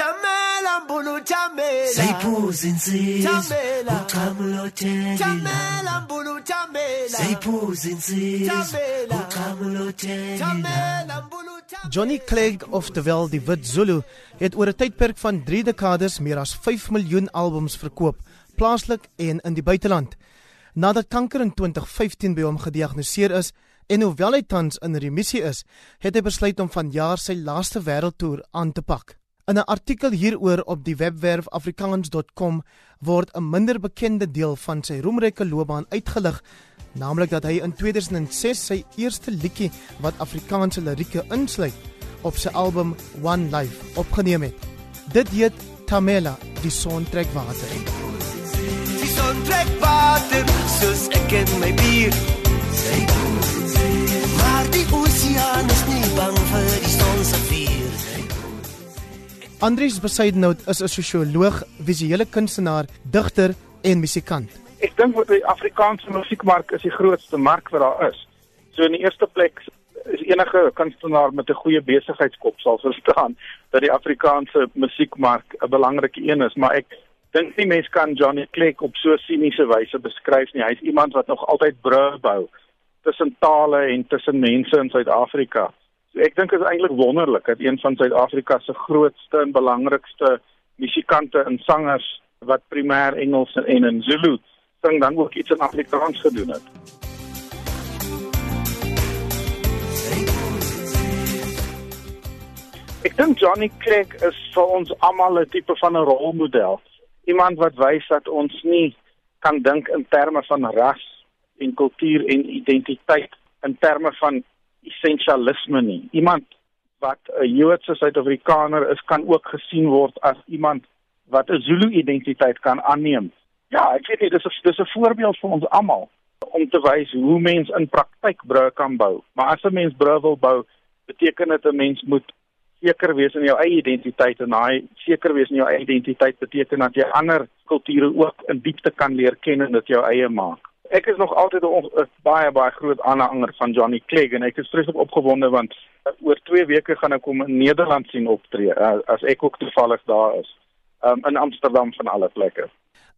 Chamela mbulu chamela Sayiphuza insizwa Chamela uqhamulothelela Chamela mbulu chamela Sayiphuza insizwa Chamela uqhamulothelela Chamela mbulu chamela Johnny Clegg oftewel die Wit Zulu het oor 'n tydperk van 3 dekades meer as 5 miljoen albums verkoop, plaaslik en in die buiteland. Nadat kanker in 2015 by hom gediagnoseer is en hoewel hy tans in remissie is, het hy besluit om vanjaar sy laaste wêreldtoer aan te pak. In 'n artikel hieroor op die webwerf afrikaans.com word 'n minder bekende deel van sy roemryke loopbaan uitgelig, naamlik dat hy in 2006 sy eerste liedjie wat Afrikaanse lirieke insluit, op sy album One Life opgeneem het. Dit heet Tamela, die son trek water. Die son trek water soos ek en my bier Andries Besuidenhout is 'n sosioloog, visuele kunstenaar, digter en musikant. Ek dink wat die Afrikaanse musiekmark is die grootste mark wat daar is. So in die eerste plek is enige kunstenaar met 'n goeie besigheidskop sal verstaan dat die Afrikaanse musiekmark 'n belangrike een is, maar ek dink nie mense kan Johnny Clegg op so siniese wyse beskryf nie. Hy's iemand wat nog altyd brûe bou tussen tale en tussen mense in Suid-Afrika. Ek dink is eintlik wonderlik dat een van Suid-Afrika se grootste en belangrikste musikante en sangers wat primêr Engels en in Zulu sing dan ook iets in Afrikaans gedoen het. Ek dink Johnny Clegg is vir ons almal 'n tipe van 'n rolmodel. Iemand wat wys dat ons nie kan dink in terme van ras en kultuur en identiteit in terme van essensialisme nie. Iemand wat 'n Joodse Suid-Afrikaner is, kan ook gesien word as iemand wat 'n Zulu identiteit kan aanneem. Ja, ek weet nie, dis 'n dis 'n voorbeeld vir ons almal om te wys hoe mens in praktyk brûe kan bou. Maar as 'n mens brûe wil bou, beteken dit 'n mens moet seker wees in jou eie identiteit en daai seker wees in jou eie identiteit beteken dat jy ander kulture ook in diepte kan leer ken en dit jou eie maak. Ek is nog altyd 'n 'n baie baie groot aanhanger van Johnny Clegg en ek is vreeslik opgewonde want oor 2 weke gaan ek hom in Nederland sien optree as, as ek ook toevallig daar is. Um, in Amsterdam van alle plekke.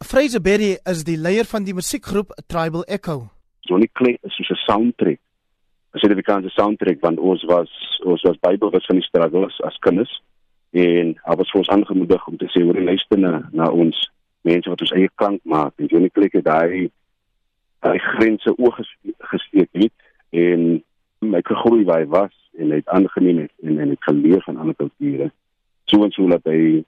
Fraser Berry is die leier van die musiekgroep Tribal Echo. Johnny Clegg is soos 'n soundtrack. 'n Suid-Afrikaanse soundtrack want ons was ons was bybewus van die struggles as kinders en hy was vir ons aangemoedig om te sê hoor luister na na ons mense wat ons eie klank maak en Johnny Clegg het daai daai grense oorgesteek het en hy gegroei waar hy was en hy het aangeneem het en en het geleer van ander kulture. So en so dat hy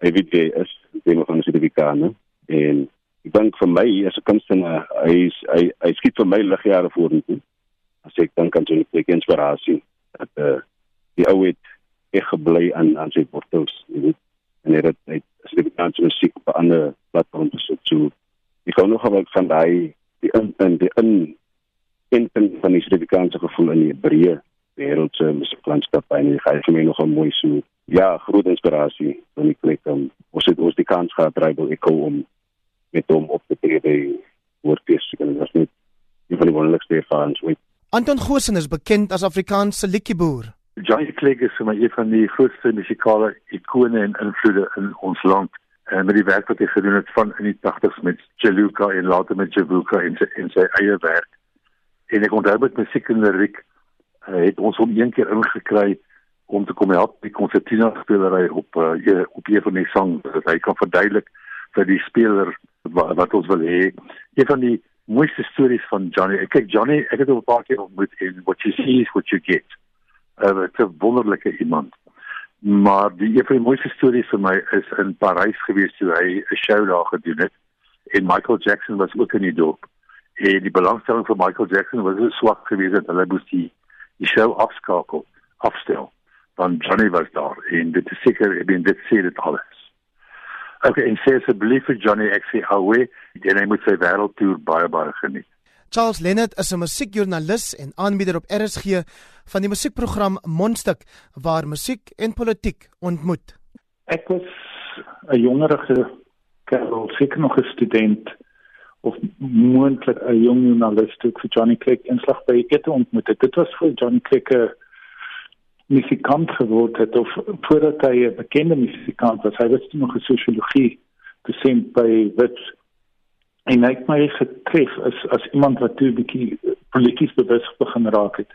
hy weet hy is, die van die Suid-Afrikaner. En ek dink vir my as 'n kunstenaar hy is hy hy skiet vir my ligjare vorentoe. As ek dink aan sy plek inspirasie dat eh uh, die ou het ek gebly aan aan sy wortels jy weet. En hy het hy Suid-Afrikaanse musiek op 'n ander platform gesoek so ek gou nog gebruik van daai die in in die in in van die Suid-Afrikaanse gevoel in die breë wêreld se musieklandskap en hy gee vir my nog 'n mooi so ja groot inspirasie van die plek om ons het ons die kans gehad tribal echo om met hom op te tree by woordfees en dit was net een van die wonderlikste ervarings ooit. Anton Goosen is bekend as Afrikaanse liedjieboer. Johnny Clegg is vir my een van die grootste musikale ikone en invloede in ons land. En met die werk wat hy gedoen het van in die 80s met Jaluka en later met Javuka en sy en sy eie werk. En ek onthou met musiek en liriek uh, het ons hom een keer ingekry om te kom help die konsertina spelery op uh, op een van die sang dat hy kan verduidelik vir die speler wat, wat ons wil hê. Een van die mooiste stories van Johnny. Ek kyk Johnny, ek het hom 'n paar keer ontmoet en what you see is what you get. Uh, Hy is 'n wonderlike iemand. Maar die een van die mooiste stories vir my is in Parys gewees toe hy 'n show daar gedoen het en Michael Jackson was ook in die dorp. En die belangstelling vir Michael Jackson was so swak geweest dat hulle moes die die show afskakel, afstel. Dan Johnny was daar en dit is seker, ek bedoel dit sê dit alles. Okay, en sê asseblief vir Johnny ek sê alwe, en hy moet sy wêreldtoer baie baie geniet. Charles Lennard is 'n musiekjoernalis en aanbieder op RSG van die musiekprogram Mondstuk waar musiek en politiek ontmoet. Ek was 'n jongerige kerel, seker nog 'n student of moontlik 'n jong joernalis toe ek vir Johnny Clegg inslag by ete ontmoet het. Dit was vir Johnny Clegg 'n musikant geword het of voordat hy 'n bekende musikant was, hy was nog 'n sosiologie dosent by Wits en hy het my getref as as iemand wat toe 'n bietjie polities bewus begin raak het.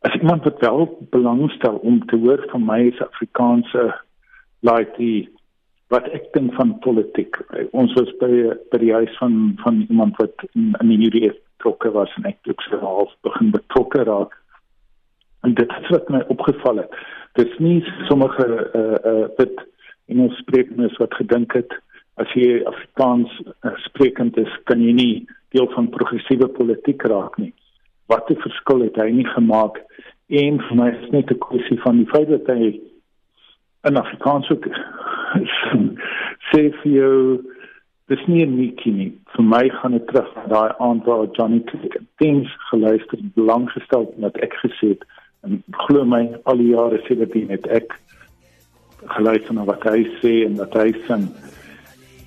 As iemand wat wel belangstel om te hoor van my as Afrikaanse laaitie wat ek dink van politiek. Ons was by by die huis van van iemand wat in, in die UDF betrokke was en ek het so half begin betrokke raak. En dit het wat my opgeval het. Dit is nie sommige uh uh dit in ons spreeknes wat gedink het as jy Afrikaans uh, sprekend is, kan jy nie deel van progressiewe politiek raak nie. Wat 'n verskil het hy nie gemaak en vir my is net 'n kwessie van die feit dat hy in Afrikaans ook sê vir jou dis nie 'n netjie nie. Vir my gaan dit terug na daai aand waar Johnny Click things geluister en belang gestel het wat ek gesê het en glo my al die jare sedertdien het ek geluister na wat hy sê en wat hy sing.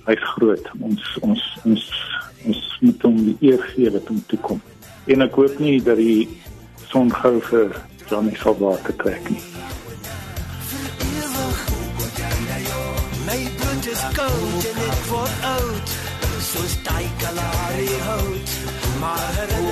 Hy's groot. Ons ons ons ons moet hom die eer gee dat hom toe kom. En ek hoop nie dat die son gou vir Johnny sal waar te trek nie. My bloed is koud en ek word oud Soos daai kalahari hout Maar herinnering